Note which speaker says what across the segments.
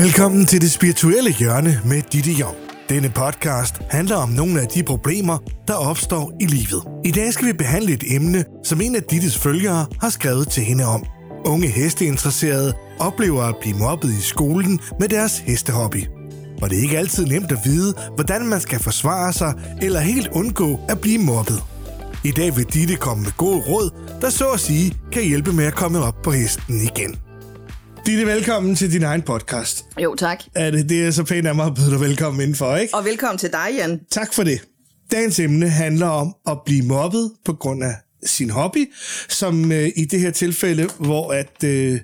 Speaker 1: Velkommen til det spirituelle hjørne med Ditte Jong. Denne podcast handler om nogle af de problemer, der opstår i livet. I dag skal vi behandle et emne, som en af Dittes følgere har skrevet til hende om. Unge hesteinteresserede oplever at blive mobbet i skolen med deres hestehobby. Og det er ikke altid nemt at vide, hvordan man skal forsvare sig eller helt undgå at blive mobbet. I dag vil Ditte komme med gode råd, der så at sige kan hjælpe med at komme op på hesten igen. Ditte, velkommen til din egen podcast.
Speaker 2: Jo, tak.
Speaker 1: Er det, det er så pænt af mig at byde dig velkommen indenfor, ikke?
Speaker 2: Og velkommen til dig, Jan.
Speaker 1: Tak for det. Dagens emne handler om at blive mobbet på grund af sin hobby, som øh, i det her tilfælde, hvor at, øh,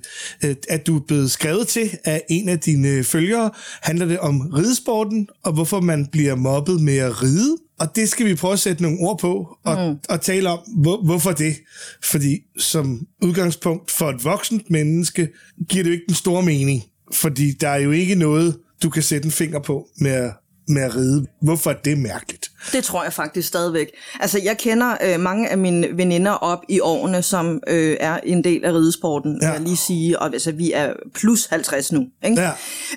Speaker 1: at du er blevet skrevet til af en af dine følgere, handler det om ridesporten, og hvorfor man bliver mobbet med at ride. Og det skal vi prøve at sætte nogle ord på, og, mm. og tale om, hvor, hvorfor det. Fordi som udgangspunkt for et voksent menneske, giver det jo ikke den store mening. Fordi der er jo ikke noget, du kan sætte en finger på med at med at ride. Hvorfor er det mærkeligt?
Speaker 2: Det tror jeg faktisk stadigvæk. Altså, jeg kender øh, mange af mine veninder op i årene, som øh, er en del af ridesporten, ja. jeg lige sige, og altså, vi er plus 50 nu, ikke?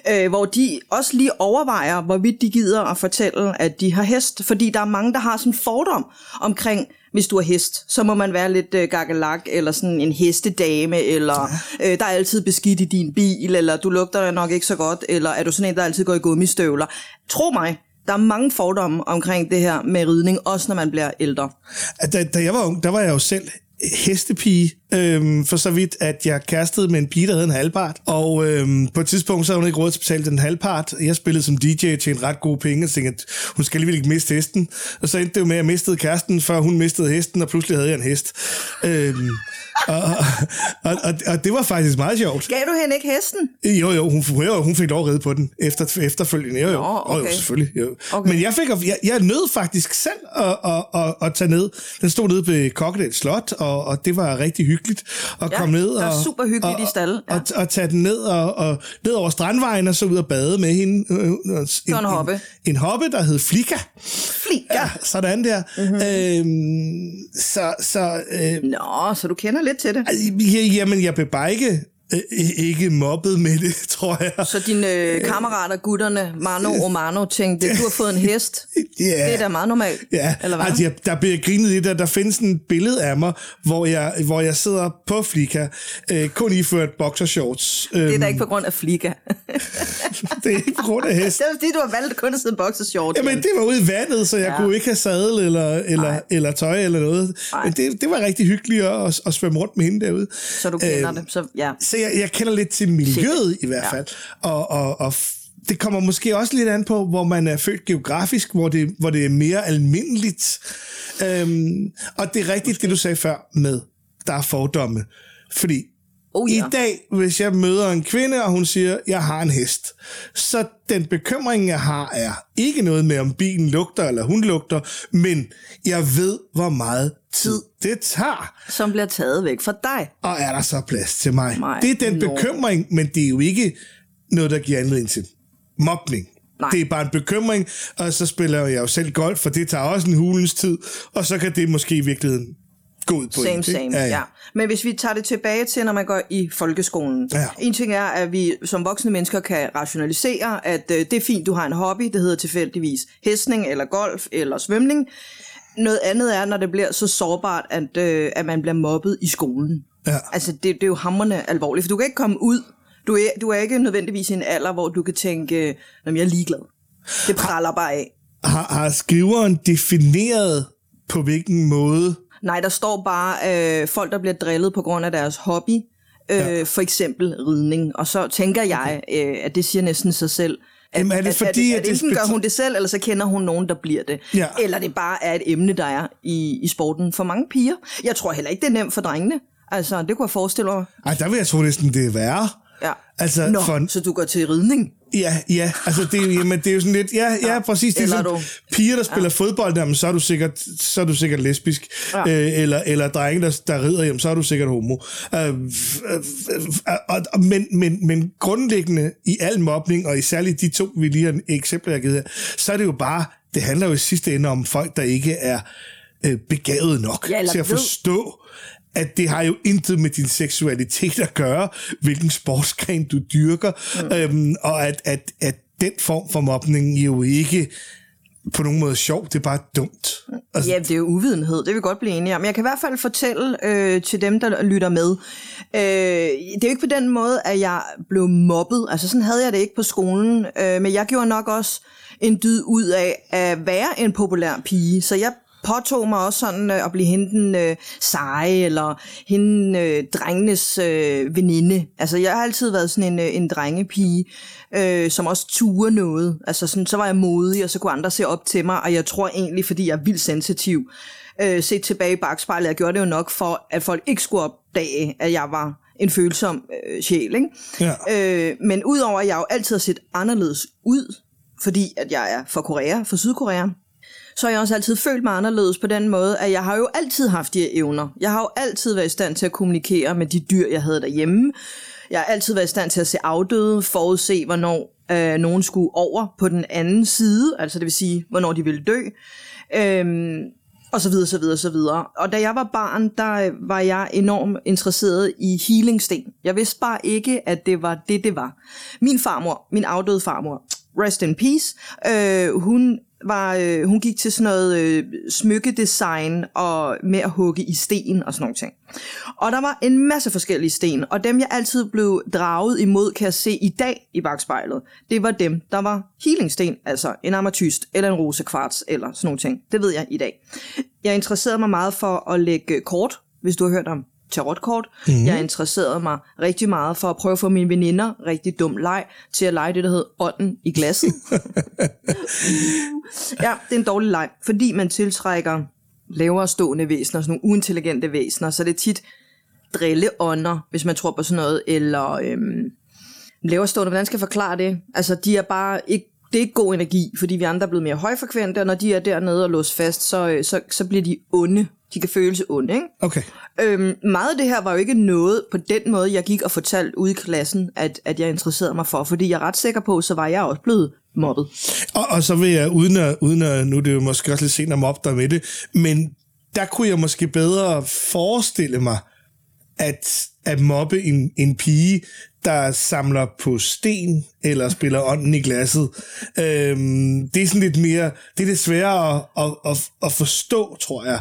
Speaker 2: Ja. Øh, hvor de også lige overvejer, hvorvidt de gider at fortælle, at de har hest, fordi der er mange, der har sådan en fordom omkring, hvis du er hest, så må man være lidt øh, gakkelak, eller sådan en hestedame, eller øh, der er altid beskidt i din bil, eller du lugter nok ikke så godt, eller er du sådan en, der altid går i gummistøvler. Tro mig, der er mange fordomme omkring det her med ridning, også når man bliver ældre.
Speaker 1: Da, da jeg var ung, der var jeg jo selv hestepige, øhm, for så vidt, at jeg kastede med en pige, der hed en halvpart. Og øhm, på et tidspunkt, så havde hun ikke råd til at betale den halvpart. Jeg spillede som DJ til en ret god penge, og tænkte, at hun skal alligevel ikke miste hesten. Og så endte det jo med, at jeg mistede kæresten, før hun mistede hesten, og pludselig havde jeg en hest. Øhm, og, og, og, og det var faktisk meget sjovt.
Speaker 2: Gav du hende ikke hesten?
Speaker 1: Jo, jo, hun, jo, hun fik lov at ride på den efter, efterfølgende. Jo, jo, Nå, okay. jo, selvfølgelig. Jo. Okay. Men jeg, fik, jeg, jeg nød faktisk selv at, at, at, at tage ned. Den stod nede ved Kokkedal Slot, og, og det var rigtig hyggeligt at ja, komme ned. Og,
Speaker 2: og, super hyggeligt
Speaker 1: og,
Speaker 2: i stallen. Ja.
Speaker 1: Og, og, og tage den ned, og, og ned over strandvejen, og så ud og bade med hende.
Speaker 2: Øh, øh, en, en, en hoppe. En,
Speaker 1: en hoppe, der hed Flika.
Speaker 2: Flika? Ja,
Speaker 1: sådan der. Mm-hmm. Øhm, så, så, øh,
Speaker 2: Nå, så du kender lidt lidt til det.
Speaker 1: Jamen, jeg blev bare ikke ikke mobbet med det, tror jeg.
Speaker 2: Så dine øh, kammerater, gutterne, Mano og Mano, tænkte, du har fået en hest. Yeah. Det er da meget normalt.
Speaker 1: Ja, eller hvad? Altså, jeg, der bliver grinet i det. Der findes en billede af mig, hvor jeg, hvor jeg sidder på Flika, øh, kun iført boxershorts.
Speaker 2: Det er da øhm. ikke på grund af Flika.
Speaker 1: det er ikke på grund af hest.
Speaker 2: Det er fordi, du har valgt kun at sidde boxershorts.
Speaker 1: Jamen, det var ude i vandet, så jeg ja. kunne ikke have sadel eller, eller, eller tøj eller noget. Nej. Men det, det var rigtig hyggeligt at, at svømme rundt med hende derude.
Speaker 2: Så du kender øh, det. Så, ja.
Speaker 1: Jeg, jeg kender lidt til miljøet i hvert fald. Ja. Og, og, og det kommer måske også lidt an på, hvor man er født geografisk, hvor det, hvor det er mere almindeligt. Øhm, og det er rigtigt, måske. det du sagde før med, der er fordomme. Fordi Oh, ja. I dag, hvis jeg møder en kvinde, og hun siger, jeg har en hest, så den bekymring, jeg har, er ikke noget med, om bilen lugter, eller hun lugter, men jeg ved, hvor meget tid det tager.
Speaker 2: Som bliver taget væk fra dig.
Speaker 1: Og er der så plads til mig? mig. Det er den bekymring, men det er jo ikke noget, der giver anledning til mobning. Nej. Det er bare en bekymring, og så spiller jeg jo selv golf, for det tager også en hulens tid, og så kan det måske i virkeligheden ud på
Speaker 2: Same, same, ja, ja. ja. Men hvis vi tager det tilbage til, når man går i folkeskolen. Ja. En ting er, at vi som voksne mennesker kan rationalisere, at øh, det er fint, du har en hobby, det hedder tilfældigvis hestning, eller golf, eller svømning. Noget andet er, når det bliver så sårbart, at, øh, at man bliver mobbet i skolen. Ja. Altså, det, det er jo hammerne alvorligt, for du kan ikke komme ud. Du er, du er ikke nødvendigvis i en alder, hvor du kan tænke, at jeg er ligeglad. Det praller bare af.
Speaker 1: Har, har skriveren defineret, på hvilken måde
Speaker 2: Nej, der står bare øh, folk, der bliver drillet på grund af deres hobby, øh, ja. for eksempel ridning. Og så tænker jeg, øh, at det siger næsten sig selv, at, Jamen, er det fordi, at, at, at, at enten gør hun det selv, eller så kender hun nogen, der bliver det. Ja. Eller det bare er et emne, der er i, i sporten for mange piger. Jeg tror heller ikke, det er nemt for drengene. Altså, det kunne jeg forestille mig.
Speaker 1: Ej, der vil jeg tro næsten, det er værre.
Speaker 2: Ja. Altså, Nå, for... så du går til ridning?
Speaker 1: Ja, ja, altså det, jamen, det er jo sådan lidt, ja, ja, ja præcis, det er sådan, du... piger, der spiller ja. fodbold, jamen, så er du sikkert, så er du sikkert lesbisk, ja. øh, eller, eller drenge, der, der rider, jamen, så er du sikkert homo. Øh, øh, øh, øh, men, men, men grundlæggende i al mobning, og i særligt de to, vi lige har eksempler, jeg har givet her, så er det jo bare, det handler jo i sidste ende om folk, der ikke er øh, begavet nok ja, til at forstå, at det har jo intet med din seksualitet at gøre, hvilken sportsgren du dyrker, mm. øhm, og at, at, at den form for mobning jo ikke på nogen måde sjovt, det er bare dumt.
Speaker 2: Altså... Ja, det er jo uvidenhed, det vil vi godt blive enige om. Jeg kan i hvert fald fortælle øh, til dem, der lytter med, øh, det er jo ikke på den måde, at jeg blev mobbet, altså sådan havde jeg det ikke på skolen, øh, men jeg gjorde nok også en dyd ud af at være en populær pige, så jeg påtog mig også sådan øh, at blive hende øh, seje, eller hende øh, drengenes øh, veninde. Altså, jeg har altid været sådan en, øh, en drengepige, øh, som også turer noget. Altså, sådan, så var jeg modig, og så kunne andre se op til mig, og jeg tror egentlig, fordi jeg er vildt sensitiv, øh, set tilbage i bagspejlet, jeg gjorde det jo nok for, at folk ikke skulle opdage, at jeg var en følsom øh, sjæl. Ikke? Ja. Øh, men udover at jeg jo altid har set anderledes ud, fordi at jeg er fra Korea, fra Sydkorea, så har jeg også altid følt mig anderledes på den måde, at jeg har jo altid haft de her evner. Jeg har jo altid været i stand til at kommunikere med de dyr, jeg havde derhjemme. Jeg har altid været i stand til at se afdøde, forudse, hvornår øh, nogen skulle over på den anden side, altså det vil sige, hvornår de ville dø. Øhm, og så videre, så videre, så videre. Og da jeg var barn, der øh, var jeg enormt interesseret i healingsten. Jeg vidste bare ikke, at det var det, det var. Min farmor, min afdøde farmor, rest in peace, øh, hun var, øh, hun gik til sådan noget øh, smykkedesign og med at hugge i sten og sådan noget ting. Og der var en masse forskellige sten, og dem jeg altid blev draget imod, kan jeg se i dag i bagspejlet, det var dem, der var healingsten, altså en ametyst eller en rosekvarts eller sådan noget ting. Det ved jeg i dag. Jeg interesserede mig meget for at lægge kort, hvis du har hørt om tarotkort. Mm-hmm. Jeg interesserede mig rigtig meget for at prøve at få mine veninder, rigtig dum leg, til at lege det, der hedder ånden i glasset. ja, det er en dårlig leg, fordi man tiltrækker lavere stående væsener, sådan nogle uintelligente væsener, så det er tit drilleånder, hvis man tror på sådan noget, eller øhm, lavere stående, hvordan skal jeg forklare det? Altså, de er bare ikke det er ikke god energi, fordi vi andre er blevet mere højfrekvente, og når de er dernede og låst fast, så, øh, så, så bliver de onde. De kan føles onde, ikke?
Speaker 1: Okay.
Speaker 2: Øhm, meget af det her var jo ikke noget på den måde, jeg gik og fortalte ude i klassen, at, at jeg interesserede mig for, fordi jeg er ret sikker på, så var jeg også blevet mobbet.
Speaker 1: Og, og så vil jeg, uden at, uden at nu er det jo måske også lidt sent at mobbe dig med det, men der kunne jeg måske bedre forestille mig, at, at mobbe en, en pige, der samler på sten eller spiller ånden i glasset. Øhm, det er sådan lidt mere, det er lidt sværere at, at, at, at forstå, tror jeg.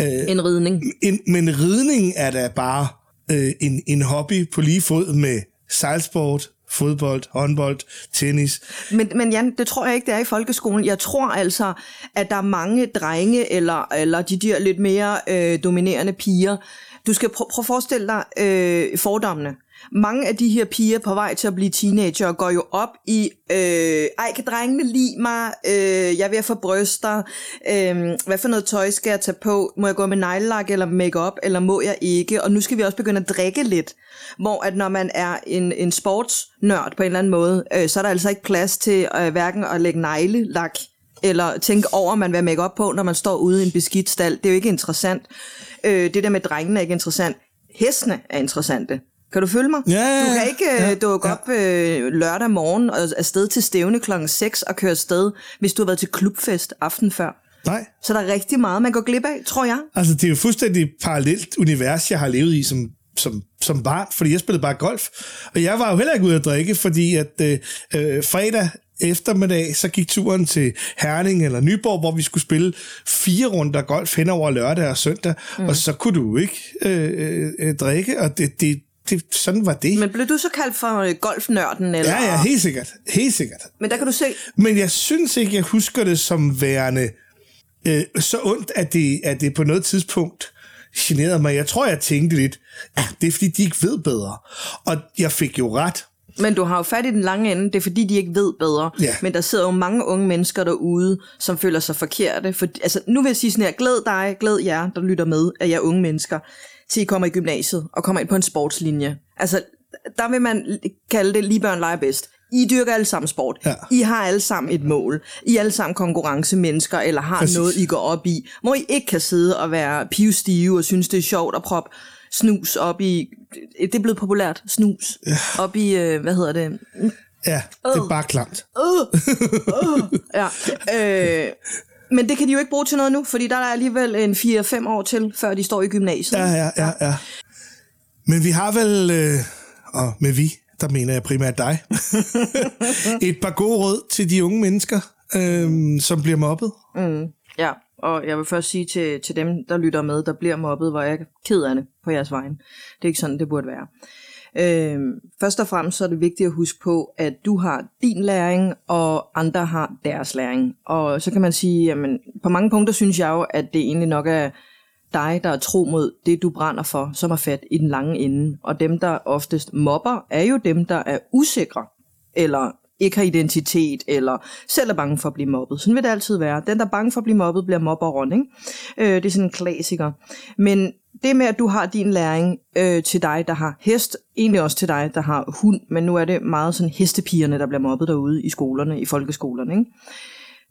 Speaker 2: Øh, en ridning.
Speaker 1: En, men ridning er da bare øh, en, en hobby på lige fod med sejlsport, fodbold, håndbold, tennis.
Speaker 2: Men, men Jan, det tror jeg ikke, det er i folkeskolen. Jeg tror altså, at der er mange drenge, eller, eller de der lidt mere øh, dominerende piger. Du skal prøve prøv at forestille dig øh, fordommene mange af de her piger på vej til at blive teenager går jo op i, øh, ej, kan drengene lide mig? Øh, jeg vil få bryster. Øh, hvad for noget tøj skal jeg tage på? Må jeg gå med neglelak eller makeup eller må jeg ikke? Og nu skal vi også begynde at drikke lidt. Hvor at når man er en, en sportsnørd på en eller anden måde, øh, så er der altså ikke plads til øh, hverken at lægge neglelak eller tænke over, at man vil make op på, når man står ude i en beskidt stald. Det er jo ikke interessant. Øh, det der med drengene er ikke interessant. Hestene er interessante. Kan du følge mig?
Speaker 1: Ja, ja,
Speaker 2: ja. Du kan ikke ja, øh, dukke ja. op øh, lørdag morgen og afsted til stævne klokken 6 og køre afsted, hvis du har været til klubfest aften før.
Speaker 1: Nej.
Speaker 2: Så der er rigtig meget, man går glip af, tror jeg.
Speaker 1: Altså, det er jo fuldstændig parallelt univers, jeg har levet i som, som, som barn, fordi jeg spillede bare golf. Og jeg var jo heller ikke ude at drikke, fordi at øh, øh, fredag eftermiddag, så gik turen til Herning eller Nyborg, hvor vi skulle spille fire runder golf hen over lørdag og søndag, mm. og så kunne du ikke øh, øh, drikke, og det, det, det, sådan var det.
Speaker 2: Men blev du så kaldt for øh, golfnørden? Eller?
Speaker 1: Ja, ja, helt sikkert. Helt sikkert.
Speaker 2: Men der kan du se...
Speaker 1: Men jeg synes ikke, jeg husker det som værende øh, så ondt, at det, at det på noget tidspunkt generede mig. Jeg tror, jeg tænkte lidt, ja, det er fordi, de ikke ved bedre. Og jeg fik jo ret.
Speaker 2: Men du har jo fat i den lange ende, det er fordi, de ikke ved bedre.
Speaker 1: Ja.
Speaker 2: Men der sidder jo mange unge mennesker derude, som føler sig forkerte. For, altså, nu vil jeg sige sådan her, glæd dig, glæd jer, der lytter med, at jeg er unge mennesker til I kommer i gymnasiet og kommer ind på en sportslinje. Altså, der vil man kalde det lige børn leger bedst. I dyrker alle sammen sport.
Speaker 1: Ja.
Speaker 2: I har alle sammen et mål. I er alle sammen konkurrencemennesker, eller har Præcis. noget, I går op i, hvor I ikke kan sidde og være pivstive og synes, det er sjovt at proppe snus op i... Det er blevet populært, snus. Ja. Op i, øh, hvad hedder det?
Speaker 1: Ja, det er bare klamt.
Speaker 2: Uh, uh, ja. Øh, Men det kan de jo ikke bruge til noget nu, fordi der er alligevel en 4-5 år til, før de står i gymnasiet.
Speaker 1: Ja, ja, ja. ja. Men vi har vel, øh, og med vi, der mener jeg primært dig, et par gode råd til de unge mennesker, øh, som bliver mobbet.
Speaker 2: Mm, ja, og jeg vil først sige til, til dem, der lytter med, der bliver mobbet, hvor jeg er ked af det på jeres vegne. Det er ikke sådan, det burde være. Øh, først og fremmest så er det vigtigt at huske på, at du har din læring, og andre har deres læring. Og så kan man sige, jamen, på mange punkter synes jeg jo, at det egentlig nok er dig, der er tro mod det, du brænder for, som er fat i den lange ende. Og dem, der oftest mobber, er jo dem, der er usikre, eller ikke har identitet, eller selv er bange for at blive mobbet. Sådan vil det altid være. Den, der er bange for at blive mobbet, bliver mobberen. Ikke? Øh, det er sådan en klassiker. Men det med, at du har din læring øh, til dig, der har hest, egentlig også til dig, der har hund, men nu er det meget sådan hestepigerne, der bliver mobbet derude i skolerne, i folkeskolerne. Ikke?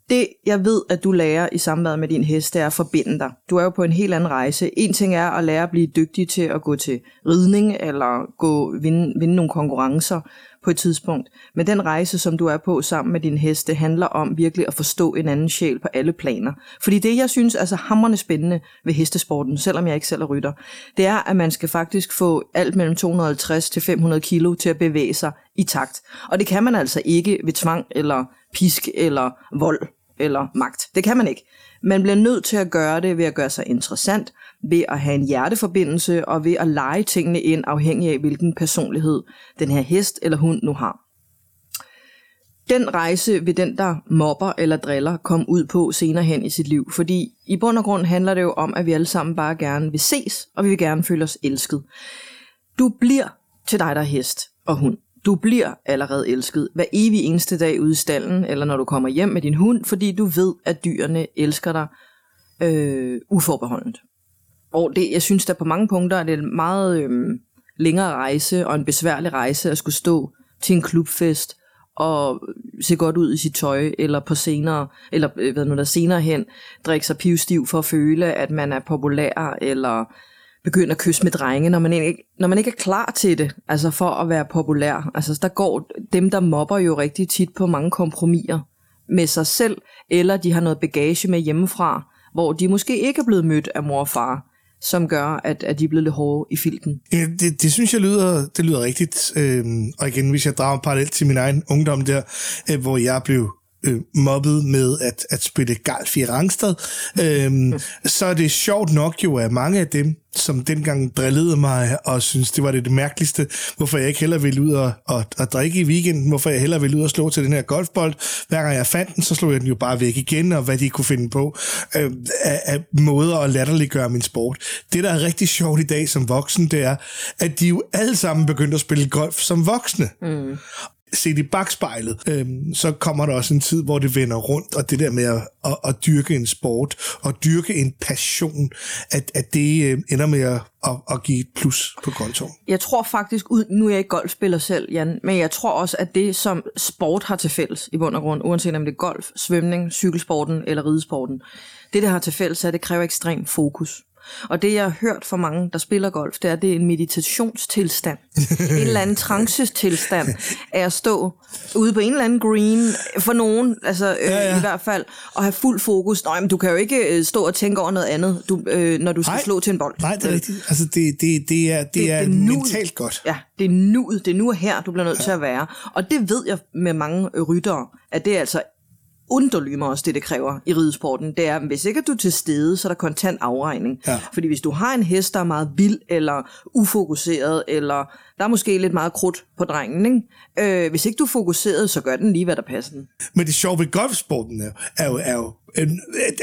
Speaker 2: Det, jeg ved, at du lærer i samværet med din hest, det er at forbinde dig. Du er jo på en helt anden rejse. En ting er at lære at blive dygtig til at gå til ridning, eller gå vinde, vinde nogle konkurrencer på et tidspunkt. Men den rejse, som du er på sammen med din heste, handler om virkelig at forstå en anden sjæl på alle planer. Fordi det, jeg synes er så hammerende spændende ved hestesporten, selvom jeg ikke selv er rytter, det er, at man skal faktisk få alt mellem 250 til 500 kilo til at bevæge sig i takt. Og det kan man altså ikke ved tvang eller pisk eller vold eller magt. Det kan man ikke. Man bliver nødt til at gøre det ved at gøre sig interessant, ved at have en hjerteforbindelse og ved at lege tingene ind afhængig af, hvilken personlighed den her hest eller hund nu har. Den rejse vil den, der mobber eller driller, komme ud på senere hen i sit liv, fordi i bund og grund handler det jo om, at vi alle sammen bare gerne vil ses, og vi vil gerne føle os elsket. Du bliver til dig, der er hest og hund. Du bliver allerede elsket hver evig eneste dag ude i stallen, eller når du kommer hjem med din hund, fordi du ved, at dyrene elsker dig øh, uforbeholdent. Og det, jeg synes, der på mange punkter er det en meget øh, længere rejse og en besværlig rejse at skulle stå til en klubfest og se godt ud i sit tøj, eller på senere, eller øh, hvad nu der senere hen, drikke sig pivstiv for at føle, at man er populær, eller begynde at kysse med drenge, når man, ikke, når man ikke er klar til det, altså for at være populær. Altså der går dem, der mobber jo rigtig tit på mange kompromiser med sig selv, eller de har noget bagage med hjemmefra, hvor de måske ikke er blevet mødt af mor og far, som gør, at, at de er blevet lidt hårde i filten.
Speaker 1: Ja, det, det synes jeg lyder, det lyder rigtigt. Øhm, og igen, hvis jeg drager parallelt til min egen ungdom der, øh, hvor jeg blev øh, mobbet med at, at spille golf i Rangstad, øhm, så er det sjovt nok jo, at mange af dem, som dengang drillede mig og synes det var det, det mærkeligste, hvorfor jeg ikke heller ville ud og, og, og drikke i weekenden, hvorfor jeg heller ville ud og slå til den her golfbold. Hver gang jeg fandt den, så slog jeg den jo bare væk igen, og hvad de kunne finde på øh, af, af måder at latterliggøre min sport. Det, der er rigtig sjovt i dag som voksen, det er, at de jo alle sammen begyndte at spille golf som voksne. Mm set i bagspejlet, øhm, så kommer der også en tid, hvor det vender rundt, og det der med at, at, at dyrke en sport, og dyrke en passion, at, at det øh, ender med at, at, at give et plus på kontoen.
Speaker 2: Jeg tror faktisk, nu er jeg ikke golfspiller selv, Jan, men jeg tror også, at det, som sport har til fælles i bund og grund, uanset om det er golf, svømning, cykelsporten eller ridesporten, det, der har til fælles, er, at det kræver ekstrem fokus. Og det, jeg har hørt fra mange, der spiller golf, det er, det er en meditationstilstand. en eller anden trancetilstand af at stå ude på en eller anden green, for nogen, altså øh, ja, ja. i hvert fald, og have fuld fokus. Nej, men du kan jo ikke øh, stå og tænke over noget andet, du, øh, når du skal nej, slå til en bold.
Speaker 1: Nej, det er rigtigt. Altså, det, det, det er, det, det er det mentalt godt.
Speaker 2: Ja, det er nuet. Det er nu og her, du bliver nødt ja. til at være. Og det ved jeg med mange ryttere, at det er altså underlymer også det, det kræver i ridesporten, det er, hvis ikke er du er til stede, så er der kontant afregning. Ja. Fordi hvis du har en hest, der er meget vild, eller ufokuseret, eller der er måske lidt meget krudt på drengen, ikke? Øh, hvis ikke du er fokuseret, så gør den lige, hvad der passer den.
Speaker 1: Men det sjove ved golfsporten er, er jo, er jo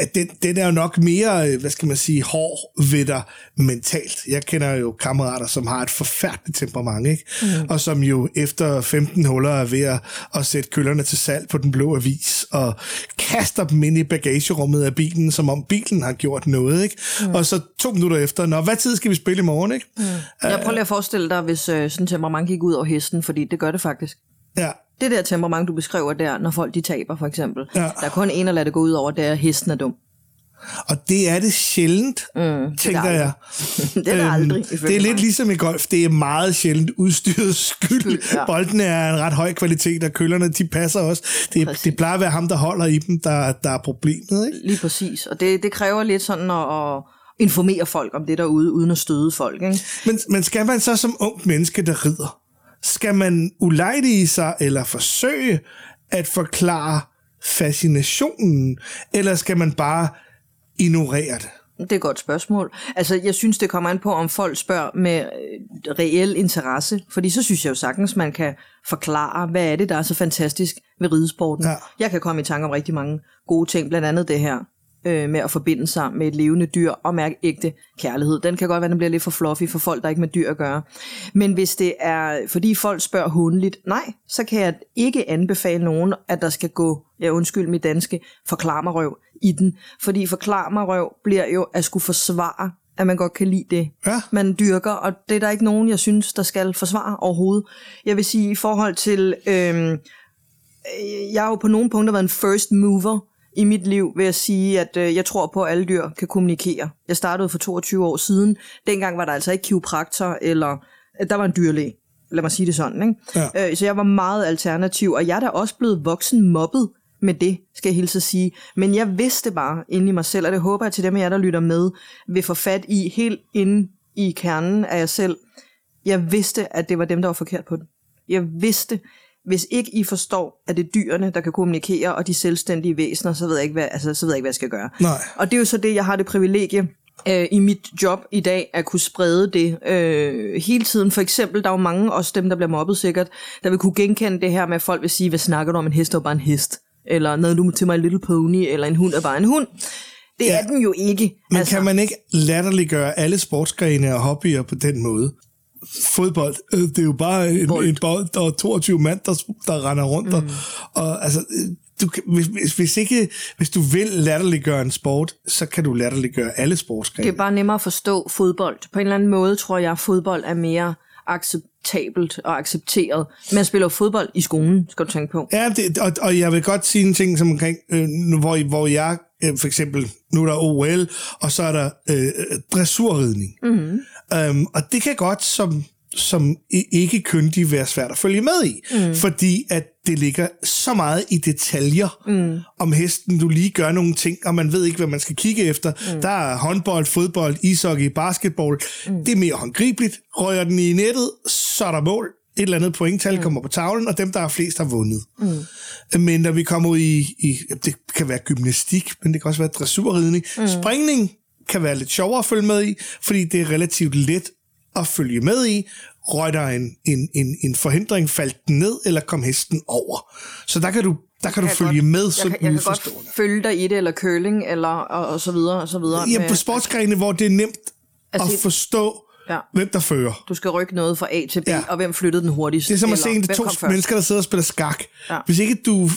Speaker 1: at den, den er jo nok mere, øh, hvad skal man sige, hård ved dig mentalt. Jeg kender jo kammerater, som har et forfærdeligt temperament, ikke? Mm. og som jo efter 15 huller er ved at, at sætte køllerne til salg på den blå avis, og kaster dem ind i bagagerummet af bilen, som om bilen har gjort noget. Ikke? Mm. Og så to minutter efter, nå, hvad tid skal vi spille i morgen? Ikke? Mm.
Speaker 2: Jeg prøver lige at forestille dig, hvis øh, sådan temperament gik ud over hesten, fordi det gør det faktisk.
Speaker 1: Ja,
Speaker 2: det der temperament, du beskriver der, når folk de taber for eksempel, ja. der er kun en at lade det gå ud over, det er, at hesten er dum.
Speaker 1: Og det er det sjældent, mm, tænker det jeg.
Speaker 2: det er der øhm, aldrig.
Speaker 1: Det er lidt ligesom i golf. Det er meget sjældent udstyret skyld. skyld ja. Bolden er en ret høj kvalitet, og køllerne de passer også. Det, det plejer at være ham, der holder i dem, der, der er problemet. Ikke?
Speaker 2: Lige præcis. Og det, det kræver lidt sådan at, at informere folk om det derude, uden at støde folk. Ikke?
Speaker 1: Men, men skal man så som ung menneske, der rider, skal man ulejlige sig eller forsøge at forklare fascinationen, eller skal man bare ignorere det?
Speaker 2: Det er et godt spørgsmål. Altså, jeg synes, det kommer an på, om folk spørger med øh, reel interesse. Fordi så synes jeg jo sagtens, man kan forklare, hvad er det, der er så fantastisk ved ridesporten. Ja. Jeg kan komme i tanke om rigtig mange gode ting, blandt andet det her øh, med at forbinde sig med et levende dyr og mærke ægte kærlighed. Den kan godt være, den bliver lidt for fluffy for folk, der ikke med dyr at gøre. Men hvis det er, fordi folk spørger hundligt, nej, så kan jeg ikke anbefale nogen, at der skal gå, ja undskyld mit danske, forklar mig røv i den. Fordi forklar mig røv bliver jo at skulle forsvare at man godt kan lide det, ja. man dyrker, og det er der ikke nogen, jeg synes, der skal forsvare overhovedet. Jeg vil sige, i forhold til, øhm, øh, jeg har jo på nogle punkter været en first mover, i mit liv ved at sige, at øh, jeg tror på, at alle dyr kan kommunikere. Jeg startede for 22 år siden. Dengang var der altså ikke kiropraktor, eller øh, der var en dyrlæge. Lad mig sige det sådan. Ikke? Ja. Øh, så jeg var meget alternativ, og jeg er da også blevet voksen mobbet med det, skal jeg hilse at sige. Men jeg vidste bare inde i mig selv, og det håber jeg til dem af jer, der lytter med, vil få fat i helt inde i kernen af jer selv. Jeg vidste, at det var dem, der var forkert på den. Jeg vidste, hvis ikke I forstår, at det er dyrene, der kan kommunikere, og de selvstændige væsener, så ved jeg ikke, hvad, altså, så ved jeg ikke, hvad jeg skal gøre.
Speaker 1: Nej.
Speaker 2: Og det er jo så det, jeg har det privilegie øh, i mit job i dag, at kunne sprede det øh, hele tiden. For eksempel, der er jo mange, også dem, der bliver mobbet sikkert, der vil kunne genkende det her med, at folk vil sige, hvad snakker du om, en hest er bare en hest. Eller noget du til mig, en little pony, eller en hund er bare en hund. Det ja. er den jo ikke.
Speaker 1: Men altså. kan man ikke latterliggøre alle sportsgrene og hobbyer på den måde? Fodbold, øh, det er jo bare en bold, en bold der er 22 mand, der, der render rundt. Mm. Og, og altså, du, hvis, hvis, ikke, hvis du vil latterliggøre en sport, så kan du latterliggøre alle sportsgrene.
Speaker 2: Det er bare nemmere at forstå fodbold. På en eller anden måde tror jeg, at fodbold er mere acceptabelt og accepteret. Man spiller fodbold i skolen, skal du tænke på.
Speaker 1: Ja, det, og, og jeg vil godt sige en ting, som omkring, øh, hvor, hvor jeg øh, for eksempel, nu er der OL, og så er der øh, dressurridning. Mm-hmm. Um, og det kan godt som, som ikke kyndig være svært at følge med i, mm. fordi at det ligger så meget i detaljer mm. om hesten. Du lige gør nogle ting, og man ved ikke, hvad man skal kigge efter. Mm. Der er håndbold, fodbold, ishockey, basketball. Mm. Det er mere håndgribeligt. Rører den i nettet, så er der mål. Et eller andet pointtal mm. kommer på tavlen, og dem, der er flest, har vundet. Mm. Men når vi kommer ud i, i, det kan være gymnastik, men det kan også være dressurridning. Mm. Springning kan være lidt sjovere at følge med i, fordi det er relativt let at følge med i. Røg der en, en, en, en forhindring, faldt den ned, eller kom hesten over. Så der kan du der kan du følge godt, med
Speaker 2: som jeg kan, jeg kan godt følge dig i det, eller curling, eller og, og så videre, og så videre.
Speaker 1: Ja, på sportsgrene, hvor det er nemt altså, at forstå, ja. hvem der fører.
Speaker 2: Du skal rykke noget fra A til B, ja. og hvem flyttede den hurtigst.
Speaker 1: Det er som at se en to mennesker, der sidder og spiller skak. Ja. Hvis ikke du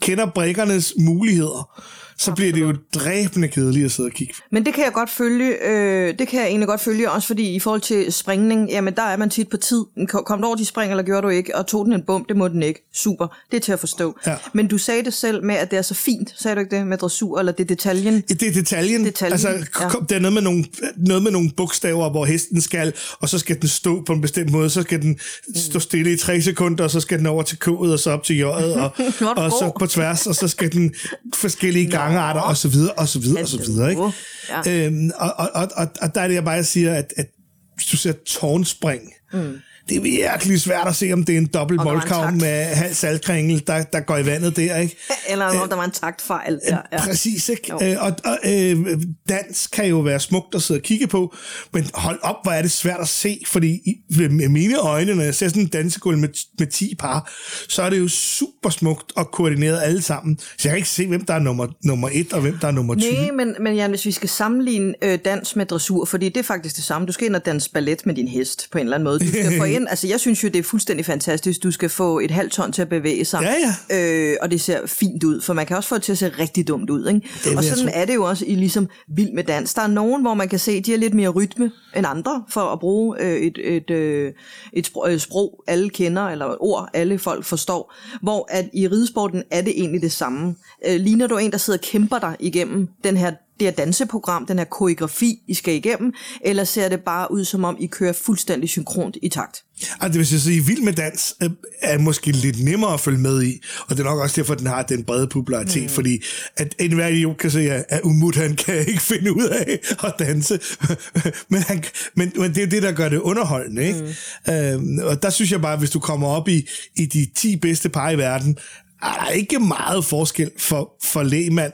Speaker 1: kender brækkernes muligheder, så bliver det jo dræbende kedeligt at sidde og kigge.
Speaker 2: Men det kan jeg godt følge, øh, det kan jeg egentlig godt følge, også fordi i forhold til springning, jamen der er man tit på tid. Kom du over de spring, eller gjorde du ikke? Og tog den en bum, det må den ikke. Super, det er til at forstå. Ja. Men du sagde det selv med, at det er så fint, sagde du ikke det, med dressur, eller det er detaljen?
Speaker 1: Det er detaljen. detaljen. Altså, ja. det er noget med, nogle, noget med nogle bogstaver, hvor hesten skal, og så skal den stå på en bestemt måde, så skal den stå stille i tre sekunder, og så skal den over til K'et, og så op til J'et, og, og så på tværs, og så skal den forskellige gange gangarter og så videre, og så videre, og så videre. Ikke? Ja. Øhm, og, og, og, og der er det, jeg bare siger, at, at hvis du ser tårnspring, mm det er virkelig svært at se, om det er en dobbelt målkavn med halv saltkringel, der, der går i vandet der, ikke?
Speaker 2: Eller om der var en taktfejl. Ja,
Speaker 1: ja. Præcis, ikke? Øh, og, og øh, dans kan jo være smukt at sidde og kigge på, men hold op, hvor er det svært at se, fordi med mine øjne, når jeg ser sådan en dansegulv med, med 10 par, så er det jo super smukt og koordineret alle sammen. Så jeg kan ikke se, hvem der er nummer, nummer 1 og hvem der er nummer 20.
Speaker 2: Nej, men, men Jan, hvis vi skal sammenligne øh, dans med dressur, fordi det er faktisk det samme. Du skal ind og danse ballet med din hest på en eller anden måde. Du skal få ind, altså jeg synes jo, det er fuldstændig fantastisk. Du skal få et halvt ton til at bevæge sig.
Speaker 1: Ja,
Speaker 2: ja. Øh, og det ser fint ud, for man kan også få det til at se rigtig dumt ud. Ikke? Og sådan er det jo også i ligesom Vild med Dans. Der er nogen, hvor man kan se, de har lidt mere rytme end andre, for at bruge øh, et, et, øh, et sprog, øh, sprog, alle kender, eller ord, alle folk forstår. Hvor at i ridesporten er det egentlig det samme. Øh, ligner du en, der sidder og kæmper dig igennem den her det her danseprogram, den her koreografi, I skal igennem, eller ser det bare ud, som om I kører fuldstændig synkront i takt?
Speaker 1: Altså, det vil sige, at Vild med Dans er måske lidt nemmere at følge med i, og det er nok også derfor, at den har den brede popularitet, mm. fordi at enhver idiot kan se, at Umut, han kan ikke finde ud af at danse, men, han, men, men det er det, der gør det underholdende, ikke? Mm. Øhm, og der synes jeg bare, at hvis du kommer op i, i de 10 bedste par i verden, er der ikke meget forskel for, for lægmand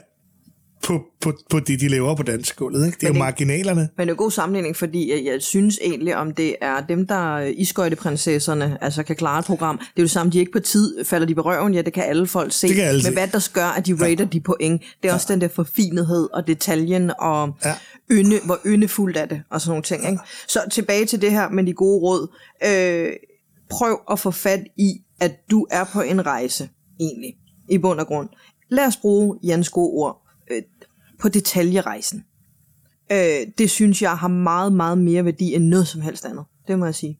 Speaker 1: på, på, på det, de laver på dansegulvet. Ikke? Det er men jo marginalerne.
Speaker 2: Men det er en god sammenligning, fordi jeg, jeg synes egentlig, om det er dem, der iskøjteprinsesserne, altså kan klare et program, det er jo det samme, de ikke på tid falder de på røven, ja, det kan alle folk se.
Speaker 1: Det kan alle
Speaker 2: Men hvad der gør, at de rater ja. de point, det er ja. også den der forfinethed og detaljen, og ja. ynde, hvor yndefuldt er det, og sådan nogle ting. Ikke? Så tilbage til det her med de gode råd. Øh, prøv at få fat i, at du er på en rejse, egentlig, i bund og grund. Lad os bruge Jans gode ord øh, på detaljerejsen. Øh, det synes jeg har meget, meget mere værdi end noget som helst andet. Det må jeg sige.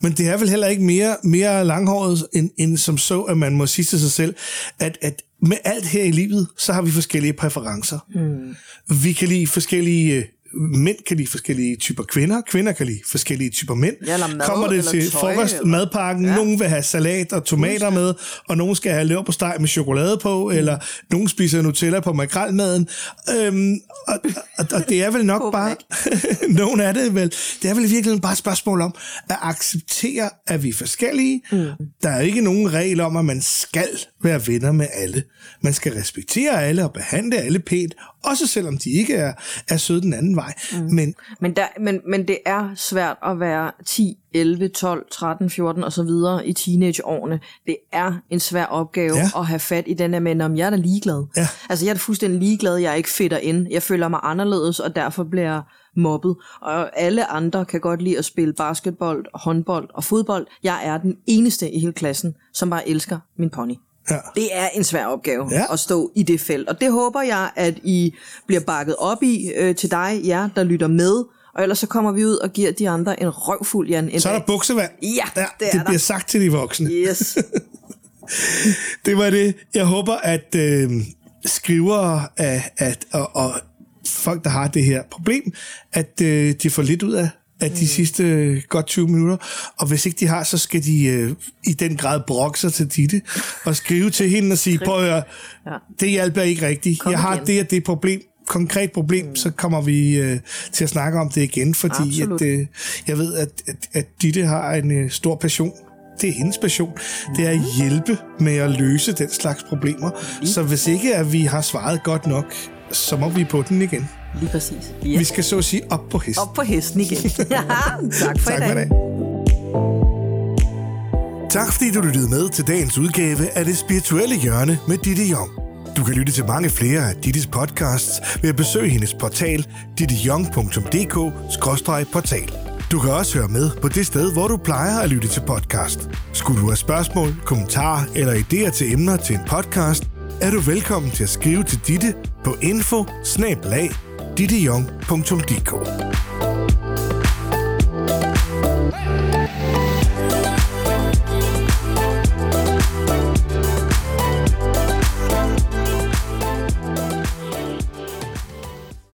Speaker 1: Men det er vel heller ikke mere, mere langhåret, end, end som så, at man må sige til sig selv, at, at med alt her i livet, så har vi forskellige præferencer. Mm. Vi kan lide forskellige mænd kan lide forskellige typer kvinder, kvinder kan lide forskellige typer mænd.
Speaker 2: Ja, eller mad,
Speaker 1: Kommer det
Speaker 2: eller
Speaker 1: til
Speaker 2: tøj,
Speaker 1: frokost,
Speaker 2: eller...
Speaker 1: madpakken, ja. nogen vil have salat og tomater med, og nogen skal have løb på steg med chokolade på, mm. eller nogen spiser Nutella på makrelmaden. Øhm, og, og, og det er vel nok bare, nogen af det vel, det er vel i virkeligheden bare et spørgsmål om at acceptere, at vi er forskellige. Mm. Der er ikke nogen regel om, at man skal være venner med alle. Man skal respektere alle og behandle alle pænt, også selvom de ikke er, er søde den anden vej. Mm. Men,
Speaker 2: men, der, men, men det er svært at være 10, 11, 12, 13, 14 og så videre i teenageårene. Det er en svær opgave ja. at have fat i den her med, om jeg er da ligeglad. Ja. Altså jeg er da fuldstændig ligeglad, jeg er ikke fitter ind. Jeg føler mig anderledes, og derfor bliver mobbet. Og alle andre kan godt lide at spille basketball, håndbold og fodbold. Jeg er den eneste i hele klassen, som bare elsker min pony. Ja. Det er en svær opgave ja. at stå i det felt, og det håber jeg, at I bliver bakket op i øh, til dig, jer, der lytter med, og ellers så kommer vi ud og giver de andre en røvfuld, Jan. En
Speaker 1: så er der buksevand.
Speaker 2: Ja, det, er
Speaker 1: det bliver sagt til de voksne.
Speaker 2: Yes.
Speaker 1: det var det. Jeg håber, at øh, skrivere af, at, og, og folk, der har det her problem, at øh, de får lidt ud af af de mm. sidste godt 20 minutter. Og hvis ikke de har, så skal de øh, i den grad brokke sig til Ditte og skrive til hende og sige, prøv at høre, ja. det hjælper ikke rigtigt. Kom Jeg har igen. det og det problem, konkret problem, mm. så kommer vi øh, til at snakke om det igen, fordi at, øh, jeg ved, at, at, at Ditte har en øh, stor passion det er hendes passion, det er at hjælpe med at løse den slags problemer. Så hvis ikke at vi har svaret godt nok, så må vi på den igen.
Speaker 2: Lige præcis.
Speaker 1: Ja. Vi skal så at sige op på hesten.
Speaker 2: Op på hesten igen. ja, tak for tak i dag.
Speaker 1: Tak fordi du lyttede med til dagens udgave af Det Spirituelle Hjørne med Ditte Jong. Du kan lytte til mange flere af Dittes podcasts ved at besøge hendes portal dittejong.dk-portal. Du kan også høre med på det sted, hvor du plejer at lytte til podcast. Skulle du have spørgsmål, kommentarer eller idéer til emner til en podcast, er du velkommen til at skrive til Ditte på info dittejong.dk